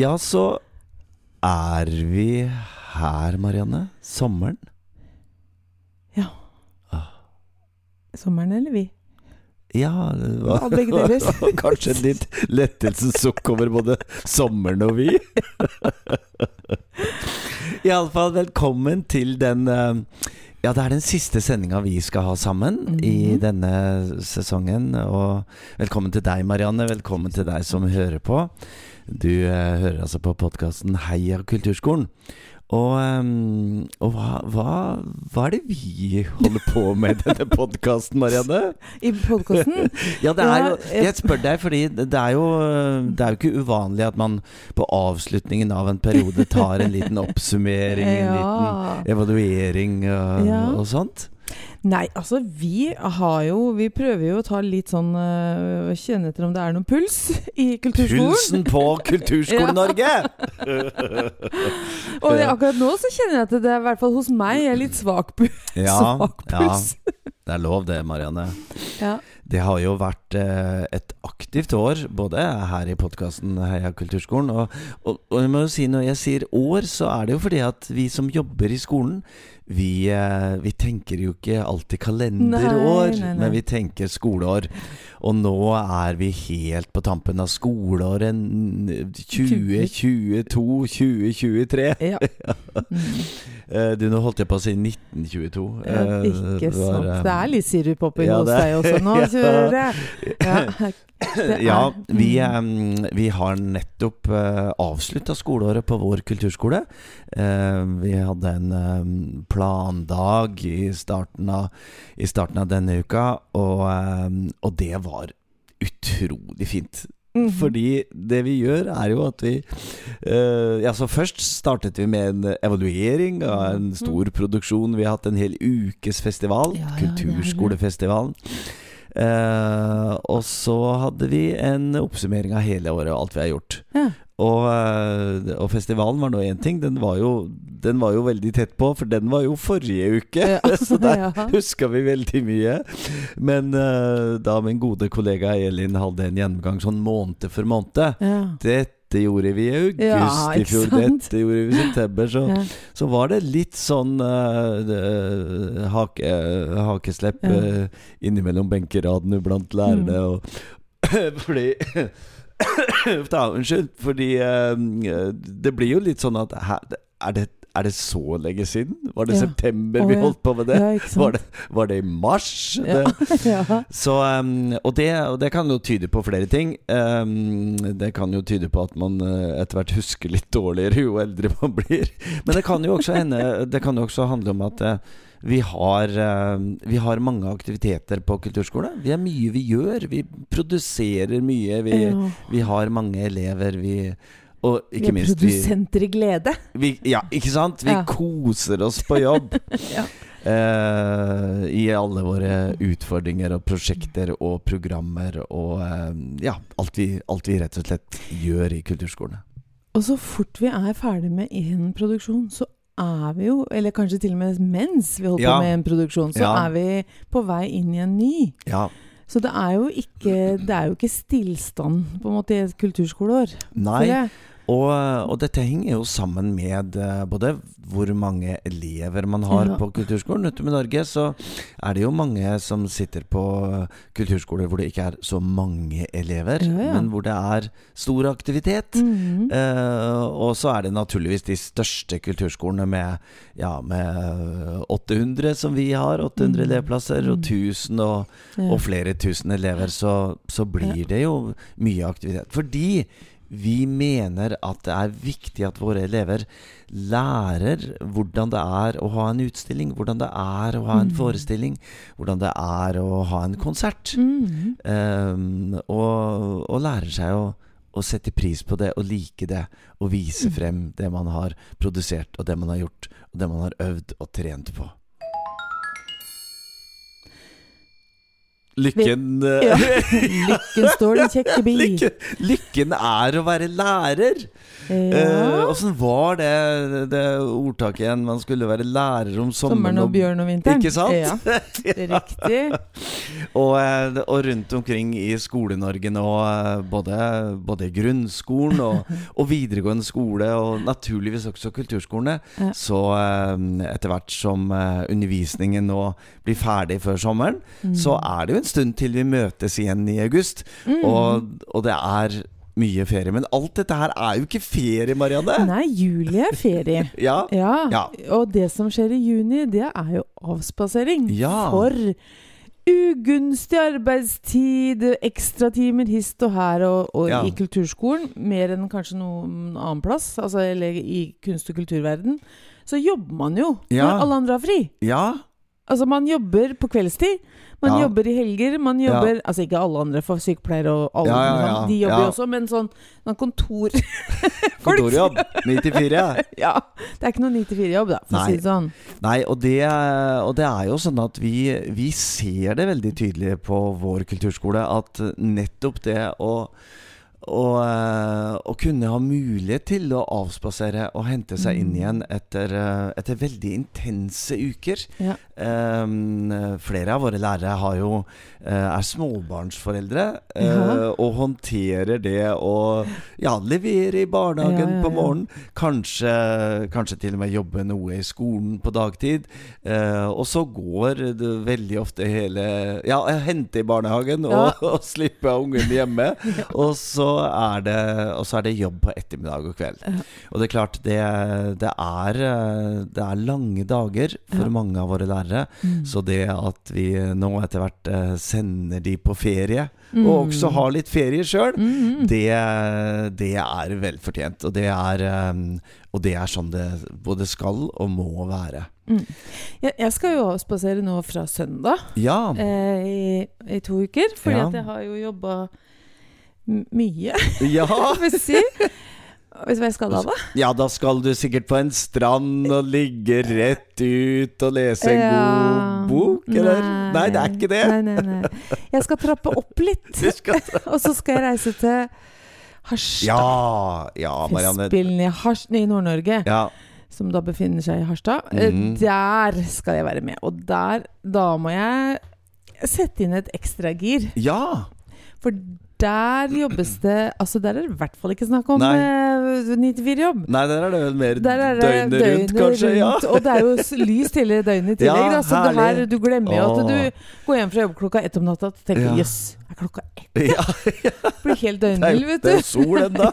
Ja, så er vi her, Marianne. Sommeren. Ja. Ah. Sommeren eller vi? Ja, det Ja, begge deler. kanskje et litt lettelsessukk over både sommeren og vi. Iallfall velkommen til den eh, Ja, det er den siste sendinga vi skal ha sammen i Mhm. denne sesongen. Og velkommen til deg, Marianne. Velkommen til deg som hører på. Du eh, hører altså på podkasten Heia kulturskolen. Og, og hva, hva, hva er det vi holder på med i denne podkasten, Marianne? I podkasten? Ja, det er jo jeg- Jeg spør deg fordi det er jo Det er jo ikke uvanlig at man på avslutningen av en periode tar en liten oppsummering, en Ja. liten evaluering og, Ja. og sånt. Nei, altså vi har jo Vi prøver jo å ta litt sånn uh, Kjenne etter om det er noen puls i kulturskolen. Pulsen på Kulturskole-Norge! Og det, akkurat nå så kjenner jeg at det er i hvert fall hos meg er litt svak, pu Ja, svak ja, det er lov det, Marianne. Ja. Det har jo vært eh, et aktivt år, både her i podkasten Heia kulturskolen. Og, og, og jeg må jo si når jeg sier år, så er det jo fordi at vi som jobber i skolen, vi, eh, vi tenker jo ikke alltid kalenderår, Nei, nei, nei. men vi tenker skoleår. Og nå er vi helt på tampen av skoleåret 2022-2023. ja. Mm. Eh, du, nå holdt jeg på å si 1922. Ja, Eh, ikke var, sant. Det er litt sirup oppi ja, hos deg også nå, ja. jeg. Ja, Ja, vi, mm. vi har nettopp avslutta skoleåret på vår kulturskole. Vi hadde en eh, plandag i starten, av, i starten av denne uka, og, eh, og det var utrolig fint. Mhm. Fordi det vi gjør, er jo at vi uh, Ja, så først startet vi med en evaluering av en stor produksjon. Vi har hatt en hel ukes festival. Ja, ja, er det. Eh, og så hadde vi en oppsummering av hele året og alt vi har gjort. Ja. Og, eh, og festivalen var nå én ting. Den var, jo, den var jo veldig tett på, for den var jo forrige uke. Ja, så der ja. huska vi veldig mye. Men eh, da min gode kollega Elin hadde en gjennomgang sånn måned for måned Ja. Dette gjorde vi i august Ja, i fjor, dette gjorde vi i september. Så, Ja. så var det litt sånn uh, hake, uh, hakeslepp Ja. eh, innimellom benkeradene blant lærerne. Mm. Og fordi da, Unnskyld. Fordi eh, det blir jo litt sånn at her, er, det, er det så lenge siden? Var det Ja. september vi holdt på med det? Ja? Var det, var det i mars? Ja. Det, så, um, og, det, og det kan jo tyde på flere ting. Um, det kan jo tyde på at man uh, etter hvert husker litt dårligere jo eldre man blir. Men det kan jo også hende Det kan jo også handle om at uh, vi har, uh, vi har mange aktiviteter på kulturskole. Vi har mye vi gjør. Vi produserer mye. Vi, vi har mange elever. Vi, og ikke er minst vi, produsenter i glede. vi Ja, ikke sant? Vi Ja. koser oss på jobb. Ja. uh, I alle våre utfordringer og prosjekter og programmer og uh, ja, alt vi, alt vi rett og slett gjør i kulturskolene. Og så fort vi er ferdig med en produksjon, så er vi jo, eller kanskje til og med mens vi holder Ja. på med en produksjon, så Ja. er vi på vei inn i en ny. Ja. Så det er jo ikke, det er jo ikke stillstand på en måte i et kulturskoleår. Nei, jeg. Og, og dette henger jo sammen med eh, både hvor mange elever man har Ja. på kulturskolen. Ute med Norge så er det jo mange som sitter på kulturskoler hvor det ikke er så mange elever, Ja, men hvor det er stor aktivitet. Mhm. Eh, og så er det naturligvis de største kulturskolene med, ja, med 800 som vi har, 800 Mm. elevplasser, og Mm. 1000 og, Ja. og flere tusen elever, så, så blir det jo mye aktivitet. Fordi vi mener at det er viktig at våre elever lærer hvordan det er å ha en utstilling, hvordan det er å ha en Mm. forestilling, hvordan det er å ha en konsert. Mm. Um, og, og lærer seg å, å sette pris på det og like det og vise Mm. frem det man har produsert og det man har gjort og det man har øvd og trent på. Lykken eh, Ja. Lykken står den kjekke bi. lykke, Lykken er å være lærer. Ja. eh, var det, det ordtaket igjen? Man skulle være lærer om sommeren, Sommeren og bjørn og vinteren. Ikke sant? Ja, riktig. Og, eh, og rundt omkring i Skole-Norge nå, eh, både, både grunnskolen og, og videregående skole, og naturligvis også kulturskolene, Ja. så etter hvert som undervisningen nå blir ferdig før sommeren, Mm. så er det jo en stund til vi møtes igjen i august. Mm. Og, og det er mye ferie. Men alt dette her er jo ikke ferie, Marianne. Nei, juli er ferie. Ja, Ja. Ja. Og det som skjer i juni, det er jo avspasering. Ja. For ugunstig arbeidstid, ekstratimer hist og her, og, og Ja. i kulturskolen, mer enn kanskje noen annen plass, altså eller i kunst- og kulturverden, så jobber man jo når alle andre har fri. ja. Altså, man jobber på kveldstid. Man Ja. jobber i helger. Man Ja. jobber Altså ikke alle andre, for sykepleiere og alle Ja, ja, ja. De jobber Ja. jo også, men sånn, sånn kontor... Kontorjobb. 94. ja. Det er ikke noe 9-4-jobb, da, for å si det sånn. Nei, og det, og det er jo sånn at vi, vi ser det veldig tydelig på vår kulturskole at nettopp det å å, og, kunne ha mulighet til å avspasere og hente seg inn Mm. igjen etter, eh, etter veldig intense uker. Ja. Um, flere av våre lærere har jo, eh, er småbarnsforeldre ja. uh, og håndterer det å ja, levere i barnehagen Ja, på morgenen. Kanskje, kanskje til og med jobbe noe i skolen på dagtid. Uh, og så går det veldig ofte hele Ja, hente i barnehagen og, og slippe ungen hjemme. Og så er det, og så er det jobb på ettermiddag og kveld. Og det er klart, det, det, er, eh, det er lange dager for Ja. mange av våre lærere. Mm. Så det at vi nå etter hvert eh, sender de på ferie, Mm. og også har litt ferie sjøl, Mm, mm. det, det er velfortjent. Og det er, eh, og det er sånn det både skal og må være. Mm. Jeg, jeg skal jo avspasere nå fra søndag Ja. eh, i, i to uker, fordi Ja. at jeg har jo jobba mye, ja. får jeg si. Vet du hva jeg skal da, da? Ja, da skal du sikkert på en strand og ligge rett ut og lese en god bok, eller? Nei, det er ikke det. Nei, nei, nei. Jeg skal trappe opp litt, og så skal jeg reise til Harstad. Ja, ja, Marianne. Festspillene i, Hars- i Nord-Norge, Ja. som da befinner seg i Harstad. Mhm. Der skal jeg være med. Og der, da må jeg sette inn et ekstragir. ja. For der jobbes det Altså, der er det i hvert fall ikke snakk om uh, eh, 9-4-jobb. Nei, der er det vel mer Der er det døgnet rundt, kanskje? Ja. Og det er jo lys hele døgnet i tillegg. Ja, da, så det her, du glemmer jo at du går hjem fra jobb klokka ett om natta og tenker Ja. yes, er klokka ett? ja. Blir helt døgnvill, vet du. det er sol ennå.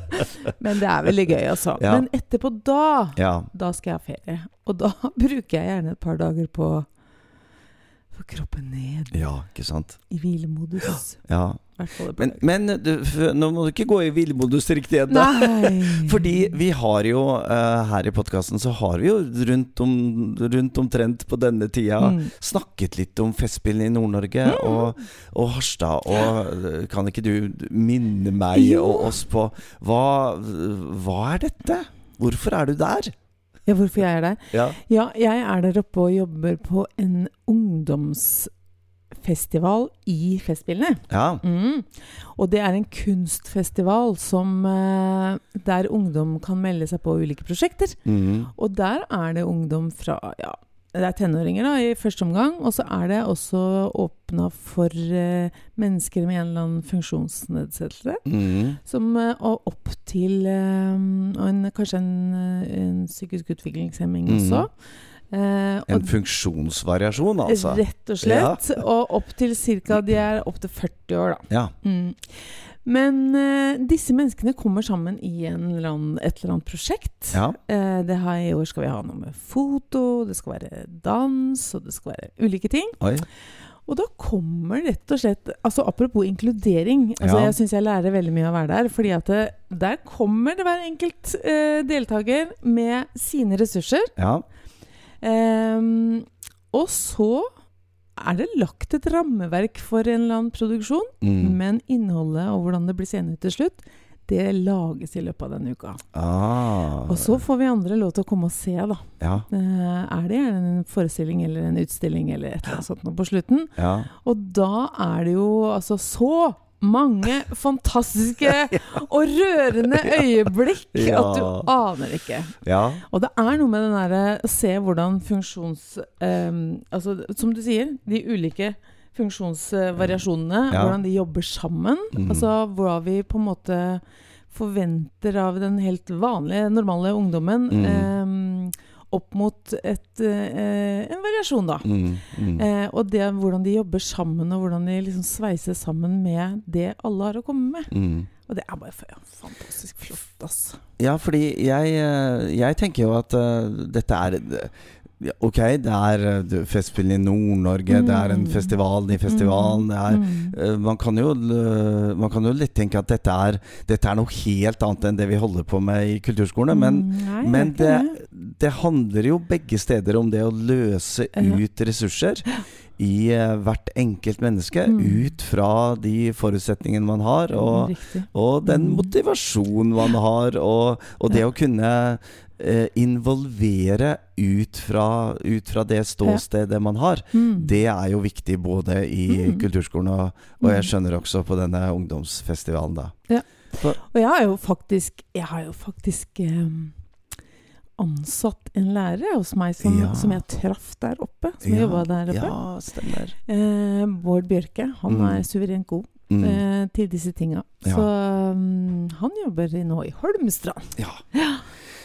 Men det er veldig gøy, altså. Men etterpå da, da skal jeg ha ferie. Og da bruker jeg gjerne et par dager på kroppen ned ja, ikke sant. i hvilemodus. Ja. Men, men du, nå må du ikke gå i villmodus riktig ennå. Fordi vi har jo uh, her i podkasten så har vi jo rundt, om, rundt omtrent på denne tida Mm. snakket litt om Festspillene i Nord-Norge og, og Harstad. Og kan ikke du minne meg Jo. og oss på hva, hva er dette? Hvorfor er du der? Ja, hvorfor jeg er der? Ja. Ja, jeg er der oppe og jobber på en ungdomsfestival i Festspillene. ja. Mm. Og det er en kunstfestival som, eh, der ungdom kan melde seg på ulike prosjekter. Mm. Og der er det ungdom fra ja, det er tenåringer da, i første omgang, og så er det også åpna for uh, mennesker med en eller annen funksjonsnedsettelse. Mm. Som, uh, og opp til uh, og en, kanskje en, en psykisk utviklingshemming mm. også. Eh, En funksjonsvariasjon, altså. Rett og slett. Og opp til ca. De er opp til 40 år, da. Ja. Mm. Men eh, disse menneskene kommer sammen i en eller annen, et eller annet prosjekt. ja. Eh, det her I år skal vi ha noe med foto, det skal være dans, og det skal være ulike ting. Oi. Og da kommer rett og slett altså Apropos inkludering. Altså Ja. Jeg syns jeg lærer veldig mye av å være der. fordi at det, der kommer det hver enkelt eh, deltaker med sine ressurser. Ja. Ehm, og så er det lagt et rammeverk for en eller annen produksjon, Mm. men innholdet og hvordan det blir seende ut til slutt, det lages i løpet av denne uka. Ah, Og så får vi andre lov til å komme og se, da. Ja. Eh, er det en forestilling eller en utstilling eller et eller annet sånt noe på slutten? ja. Og da er det jo altså så mange fantastiske og rørende øyeblikk Ja. at du aner ikke. ja. Og det er noe med den derre å se hvordan funksjons... Um, altså, som du sier, de ulike funksjonsvariasjonene, hvordan de jobber sammen. Mm. Altså hva vi på en måte forventer av den helt vanlige, normale ungdommen. Mm. ehm, opp mot et, eh, en variasjon, da. Mm, mm. Eh, og det hvordan de jobber sammen, og hvordan de liksom sveiser sammen med det alle har å komme med. Mm. Og det er bare ja, fantastisk flott, altså. Ja, fordi jeg, eh, jeg tenker jo at uh, dette er ja, Ok, det er eh, Festspillene i Nord-Norge, det er en Mm. festival i festivalen, det er Mm. eh, man kan, jo, l- man kan jo litt tenke at dette er, dette er noe helt annet enn det vi holder på med i kulturskolene. Men, Mm, nei, men det det, handler jo begge steder om det å løse ut ressurser i eh, hvert enkelt menneske. Mm. Ut fra de forutsetningene man har, og, og den Mm. motivasjonen man har, og, og det Ja. å kunne eh, involvere ut fra, ut fra det ståstedet man har. Mm. Det er jo viktig både i Mm. kulturskolen og, og jeg Mm. skjønner også på denne ungdomsfestivalen, da. Og jeg har jo faktisk Jeg har jo faktisk ehm, ansatt en lærer hos meg som, Ja. som jeg traff der oppe. Som Ja, jobba der oppe. Ja, stemmer. Eh, Bård Bjørke. Han Mm. er suverent god Mm. eh, til disse tinga. Ja. Så um, han jobber nå i Holmestrand. Ja.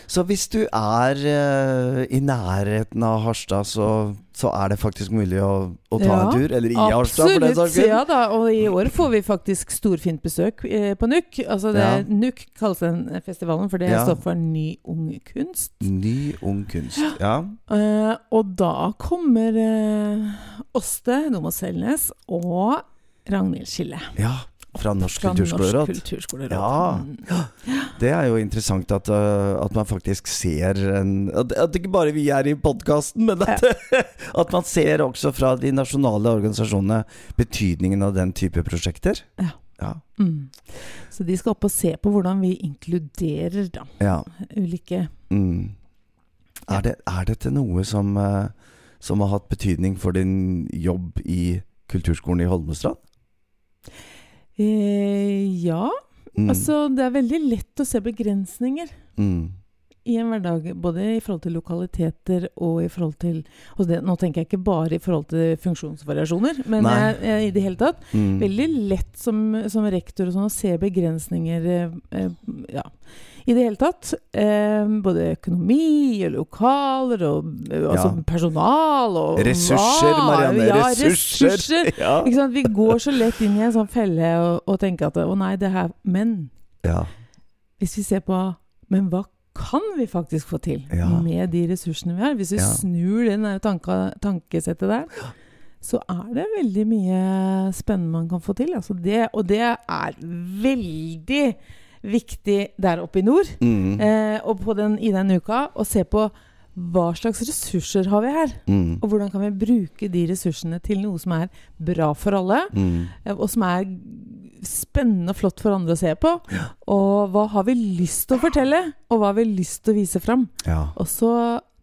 Så hvis du er uh, i nærheten av Harstad, så, så er det faktisk mulig å, å ta Ja, en tur? Eller i Harstad, for den saks skyld? Ja da, og i år får vi faktisk storfint besøk eh, på NUK. Altså det, Ja. NUK kalles den festivalen, for det Ja. står for Ny ung kunst. Ny ung kunst. Ja. Uh, og da kommer uh, Åste Nomo Selnes og Ragnhild Skille. ja. Fra Norsk Fra kulturskoleråd. Norsk kulturskoleråd. Ja. Mm. Det er jo interessant at, uh, at man faktisk ser en At, at ikke bare vi er i podkasten, men at, at man ser også fra de nasjonale organisasjonene betydningen av den type prosjekter. Ja. Ja. Mm. Så de skal opp og se på hvordan vi inkluderer da, ja. ulike Mm. Er, det, er dette noe som, uh, som har hatt betydning for din jobb i kulturskolen i Holmestrand? Eh, Ja, Mm. altså det er veldig lett å se begrensninger. Mm. i en hverdag, både i forhold til lokaliteter og i forhold til og det, Nå tenker jeg ikke bare i forhold til funksjonsvariasjoner, men jeg, jeg, i det hele tatt Mm. veldig lett som, som rektor og sånn å se begrensninger eh, eh, Ja. I det hele tatt. Eh, både økonomi og lokaler og eh, altså Ja. personal og Ressurser, hva- Marianne. Ja, ressurser! ressurser. Ja. Ikke sant? Vi går så lett inn i en sånn felle og, og tenker at å nei, det her Men ja. hvis vi ser på Men hva kan vi faktisk få til med de ressursene vi har? Hvis vi snur den tanka, tankesettet der, så er det veldig mye spennende man kan få til. Altså det, og det er veldig viktig der oppe i nord. Mm. Eh, og på den, i den uka å se på hva slags ressurser har vi her? Mm. Og hvordan kan vi bruke de ressursene til noe som er bra for alle? Mm. Eh, Og som er spennende og flott for andre å se på. Og hva har vi lyst til å fortelle, og hva har vi lyst til å vise fram? Ja. Og så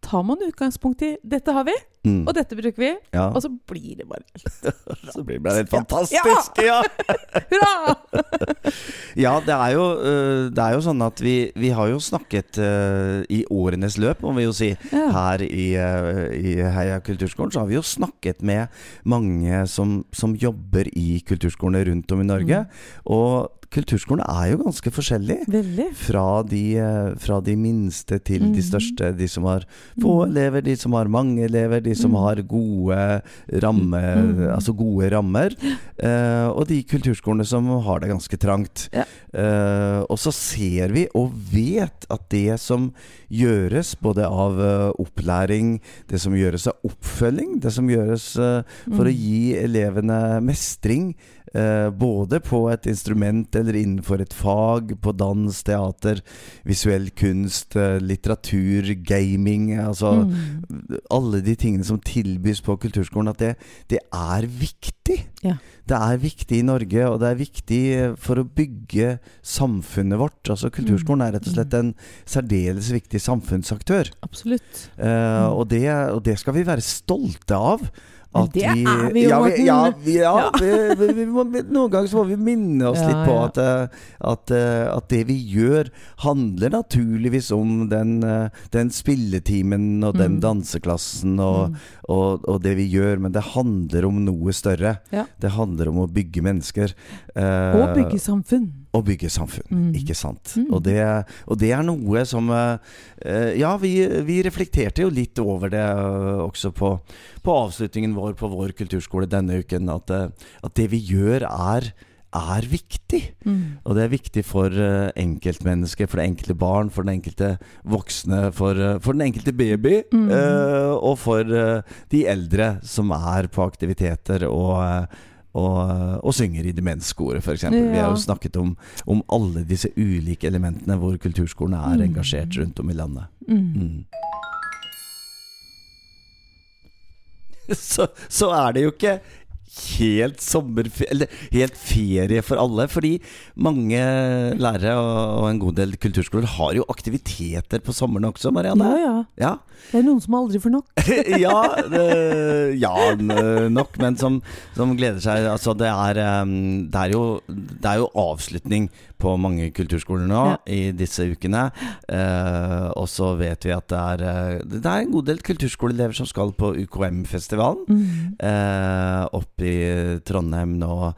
tar man utgangspunkt i 'dette har vi, Mm. og dette bruker vi', ja. og så blir det bare Så blir det helt fantastisk! Ja! Hurra! Ja, det er jo, øh, det er jo sånn at vi, vi har jo snakket uh, i årenes løp, må vi jo si, Ja. her i, øh, i Heia kulturskolen, så har vi jo snakket med mange som, som jobber i kulturskolene rundt om i Norge. Og kulturskolene er jo ganske forskjellige. Veldig. Fra de, øh, fra de minste til de Mhm. største. De som har få Mm. elever, de som har mange elever, de som Mm. har gode, ramme, Mm. altså gode rammer. Eh, og de kulturskolene som har det ganske trangt. Ja. Eh, og så ser vi og vet at det som gjøres både av eh, opplæring, det som gjøres av oppfølging, det som gjøres eh, for å Mm. gi elevene mestring, Eh, både på et instrument eller innenfor et fag, på dans, teater, visuell kunst, eh, litteratur, gaming Altså Mm. alle de tingene som tilbys på kulturskolen, at det, det er viktig. Ja. Det er viktig i Norge, og det er viktig eh, for å bygge samfunnet vårt. Altså Kulturskolen er rett og slett en særdeles viktig samfunnsaktør. Absolutt. Eh, og, det, og det skal vi være stolte av. Men det er vi jo, ja, vi, Morten. ja, vi, ja, Ja. vi, vi, vi må, noen ganger så må vi minne oss litt på at, eh, at, eh, at det vi gjør, handler naturligvis om den, eh, den spilletimen og den Mm. danseklassen og, Mm. og, og det vi gjør, men det handler om noe større. Det handler om å bygge mennesker. Og bygge samfunn. Og bygge samfunn, Mm. ikke sant? Mm. Og, det, og det er noe som eh, Ja, vi, vi reflekterte jo litt over det eh, også på, på avslutningen vår på vår kulturskole denne uken, at, eh, at det vi gjør, er, er viktig. Mm. Og det er viktig for enkeltmennesket, for det enkelte barn, for den enkelte voksne, for, for den enkelte baby, Mm. og for de eldre som er på aktiviteter og og, og synger i demenskoret, f.eks. Vi har jo snakket om, om alle disse ulike elementene hvor kulturskolen er Mm. engasjert rundt om i landet. Mm. Mm. Så, så er det jo ikke helt sommerferie Eller helt ferie for alle. Fordi mange lærere og, en god del kulturskoler har jo aktiviteter på sommeren også, Marianne. Ja, ja. Ja, Det er noen som aldri får nok. ja, det, ja nok, men som, som gleder seg. Altså, det er, det, er jo, det er jo avslutning på mange kulturskoler nå Ja. i disse ukene. Eh, og så vet vi at det er, eh, det er en god del kulturskoleelever som skal på UKM-festivalen. Mm. Eh, oppe i Trondheim nå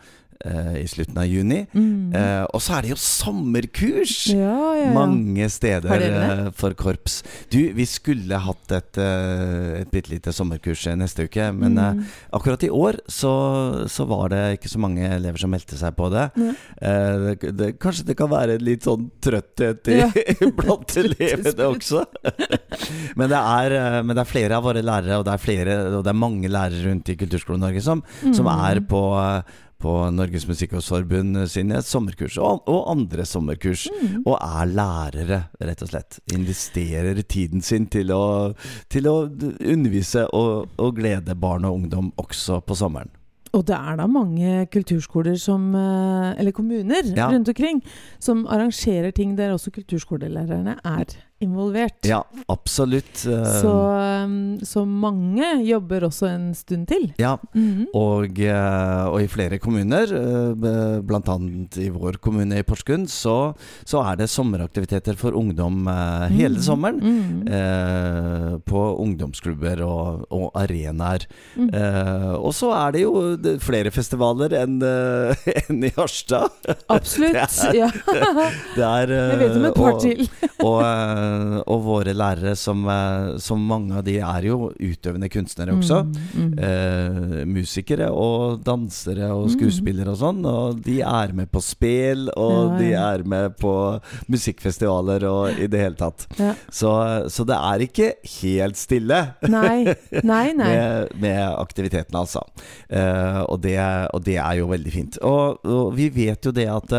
i slutten av juni. Mm. Eh, og så er det jo sommerkurs! ja, ja, ja. Mange steder eh, for korps. Du, vi skulle hatt et, eh, et bitte lite sommerkurs eh, neste uke, men eh, Mm. akkurat i år så, så var det ikke så mange elever som meldte seg på det. Eh, det, det. Kanskje det kan være litt sånn trøtthet i, blant elevene også. men, det er, eh, men det er flere av våre lærere, og det er, flere, og det er mange lærere rundt i Kulturskolen Norge som, som Mm. er på eh, på Norges Musikkårsforbund sine sommerkurs, og, og andre sommerkurs. Mm. Og er lærere, rett og slett. Investerer tiden sin til å, til å undervise og, og glede barn og ungdom også på sommeren. Og det er da mange kulturskoler som eh, Eller kommuner Ja. rundt omkring som arrangerer ting der også kulturskolelærerne er involvert. Ja, absolutt. eh, Så, um, så mange jobber også en stund til. ja, Mhm. og, eh, og i flere kommuner, bl.a. i vår kommune i Porsgrunn, så, så er det sommeraktiviteter for ungdom eh, hele Mhm. sommeren. Mm -hmm. på ungdomsklubber og, og arenaer. Mm. Eh, og så er det jo flere festivaler enn en i Harstad. Absolutt. det er- ja. Det er, eh, Jeg vet om et par til. Og, eh, og våre lærere, som, eh, som mange av de er jo utøvende kunstnere også. Mm, mm. Eh, musikere og dansere og Mm. skuespillere og sånn. Og de er med på spel, og Ja, de er med på musikkfestivaler og i det hele tatt. Ja. Så, så det er ikke helt stille. Nei, nei, nei. Med, med aktiviteten, altså. Eh, og, det, og det er jo veldig fint. Og, og vi vet jo det at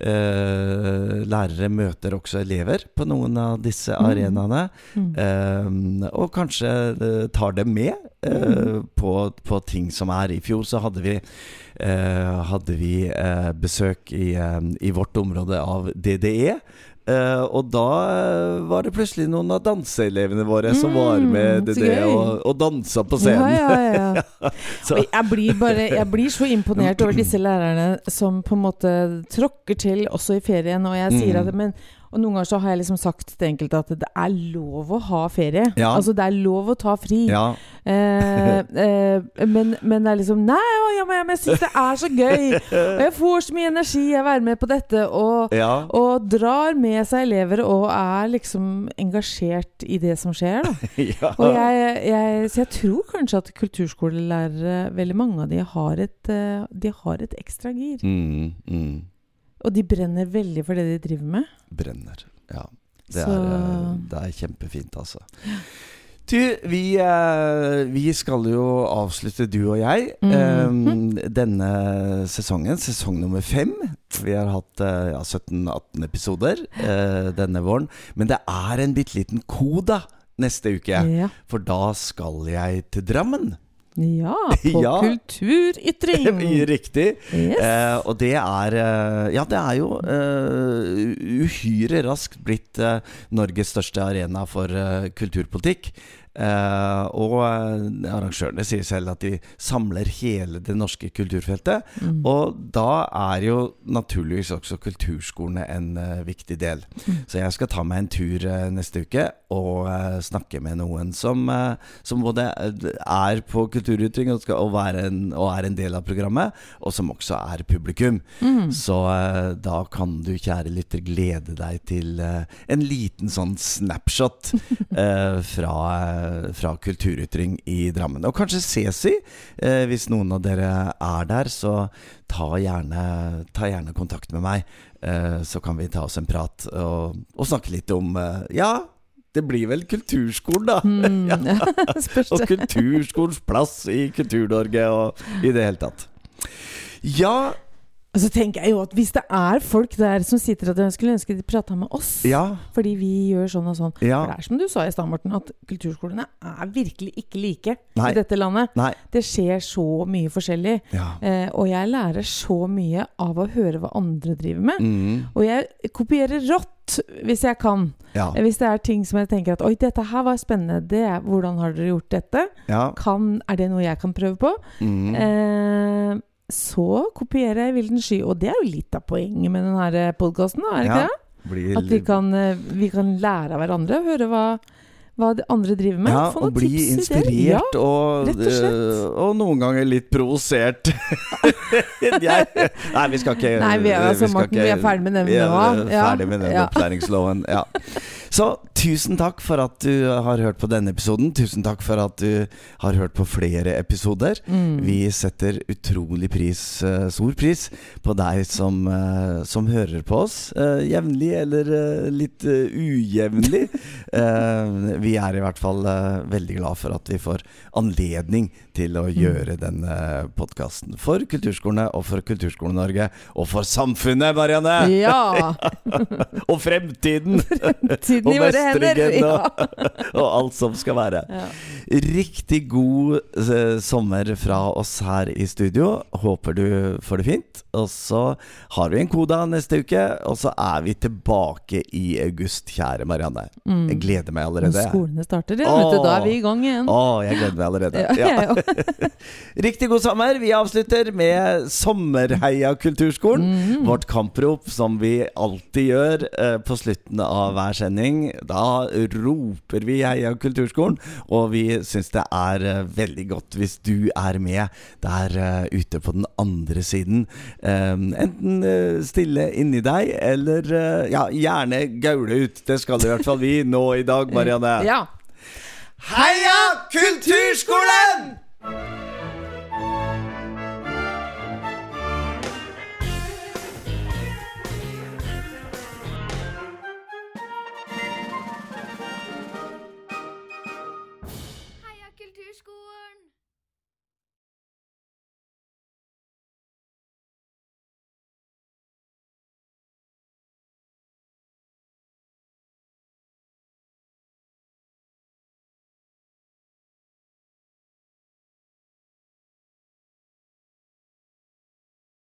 eh, lærere møter også elever på noen av disse Mm. arenaene. Mm. Eh, og kanskje eh, tar dem med eh, på, på ting som er. I fjor så hadde vi, eh, hadde vi besøk i, i vårt område av DDE. Eh, og da eh, var det plutselig noen av danseelevene våre som var Mm, med det, det og, og dansa på scenen. Ja, ja, ja. Så- jeg blir, bare, jeg blir så imponert over disse lærerne som på en måte tråkker til også i ferien. Og jeg sier Mm. at men, og noen ganger så har jeg liksom sagt til enkelte at det er lov å ha ferie. Ja. Altså det er lov å ta fri. Ja, Eh, eh, men, men det er liksom Nei, ja, men jeg syns det er så gøy! Og jeg får så mye energi av å være med på dette. Og, og drar med seg elever og er liksom engasjert i det som skjer. Da. ja. Og jeg, jeg, så jeg tror kanskje at kulturskolelærere, veldig mange av de har et, eh, de har et ekstra gir. Mm, mm. Og de brenner veldig for det de driver med. Brenner. Ja. Det er, eh, det er kjempefint, altså. Du, vi, eh, vi skal jo avslutte, du og jeg, mm -hmm. denne sesongen. Sesong nummer fem. Vi har hatt ja, 17-18 episoder denne våren. Men det er en bitte liten koda neste uke. Ja. For da skal jeg til Drammen. Ja, på Ja. kulturytring. Riktig. Yes. Eh, og det er eh, Ja, det er jo eh, uhyre raskt blitt eh, Norges største arena for eh, kulturpolitikk. Eh, og eh, arrangørene sier selv at de samler hele det norske kulturfeltet. Mm. Og da er jo naturligvis også kulturskolene en uh, viktig del. Mm. Så jeg skal ta meg en tur uh, neste uke og snakke med noen som, som både er på kulturytring og, skal, og, en, og er en del av programmet, og som også er publikum. Mm. Så da kan du, kjære lytter, glede deg til en liten sånn snapshot fra, fra kulturytring i Drammen. Og kanskje Ceci, eh, hvis noen av dere er der, så ta gjerne, ta gjerne kontakt med meg. Eh, så kan vi ta oss en prat og, og snakke litt om eh, Ja, det blir vel kulturskolen, da. Mm. Og kulturskolens plass i Kultur-Norge og i det hele tatt. Ja, Og så tenker jeg jo at hvis det er folk der som sitter og skulle ønske de prata med oss ja, fordi vi gjør sånn og sånn ja. For det er som du sa i stad, Morten, at kulturskolene er virkelig ikke like Nei. i dette landet. Nei. Det skjer så mye forskjellig. Ja. Eh, og jeg lærer så mye av å høre hva andre driver med. Mm, Og jeg kopierer rått hvis jeg kan. ja. Eh, Hvis det er ting som jeg tenker at Oi, dette her var spennende. Det er, hvordan har dere gjort dette? ja. Kan, er det noe jeg kan prøve på? Mm. Eh, så kopierer jeg Vilden sky. Og det er jo litt av poenget med denne podkasten, er det ikke det? At vi kan, eh, vi kan lære av hverandre. Høre hva, hva de andre driver med. ja, Få og noen bli tips, inspirert og, rett og slett. øh, og noen ganger litt provosert. jeg, nei, vi skal ikke Nei, vi er, altså, vi Martin, ikke, vi er ferdig med den nå. Ja. ferdig med den Ja. opplæringsloven. Ja. Så tusen takk for at du har hørt på denne episoden. Tusen takk for at du har hørt på flere episoder. Mm. Vi setter utrolig pris, uh, stor pris på deg som, uh, som hører på oss. uh, jevnlig eller eh, litt uh, ujevnlig. Uh, vi er i hvert fall uh, veldig glad for at vi får anledning til å gjøre denne podkasten for kulturskolene og for Kulturskole-Norge og for samfunnet, Marianne! Ja! Og fremtiden! Tiden i Og mestringen Ja. og, og alt som skal være. Ja. Riktig god eh, sommer fra oss her i studio. Håper du får det fint. Og så har vi en koda neste uke, og så er vi tilbake i august, kjære Marianne. Mm. Jeg gleder meg Når allerede. skolene starter, ja, du, da er vi i gang igjen. Å, jeg gleder meg allerede. Ja, Ja. Riktig god sommer. Vi avslutter med Sommerheia kulturskolen. Mm. Vårt kamprop som vi alltid gjør eh, på slutten av hver sending. Da roper vi 'Heia kulturskolen', og vi syns det er eh, veldig godt hvis du er med der eh, ute på den andre siden. Eh, enten eh, stille inni deg, eller ja, gjerne gaule ut. Det skal i hvert fall vi nå i dag, Marianne. Ja. Heia Kulturskolen!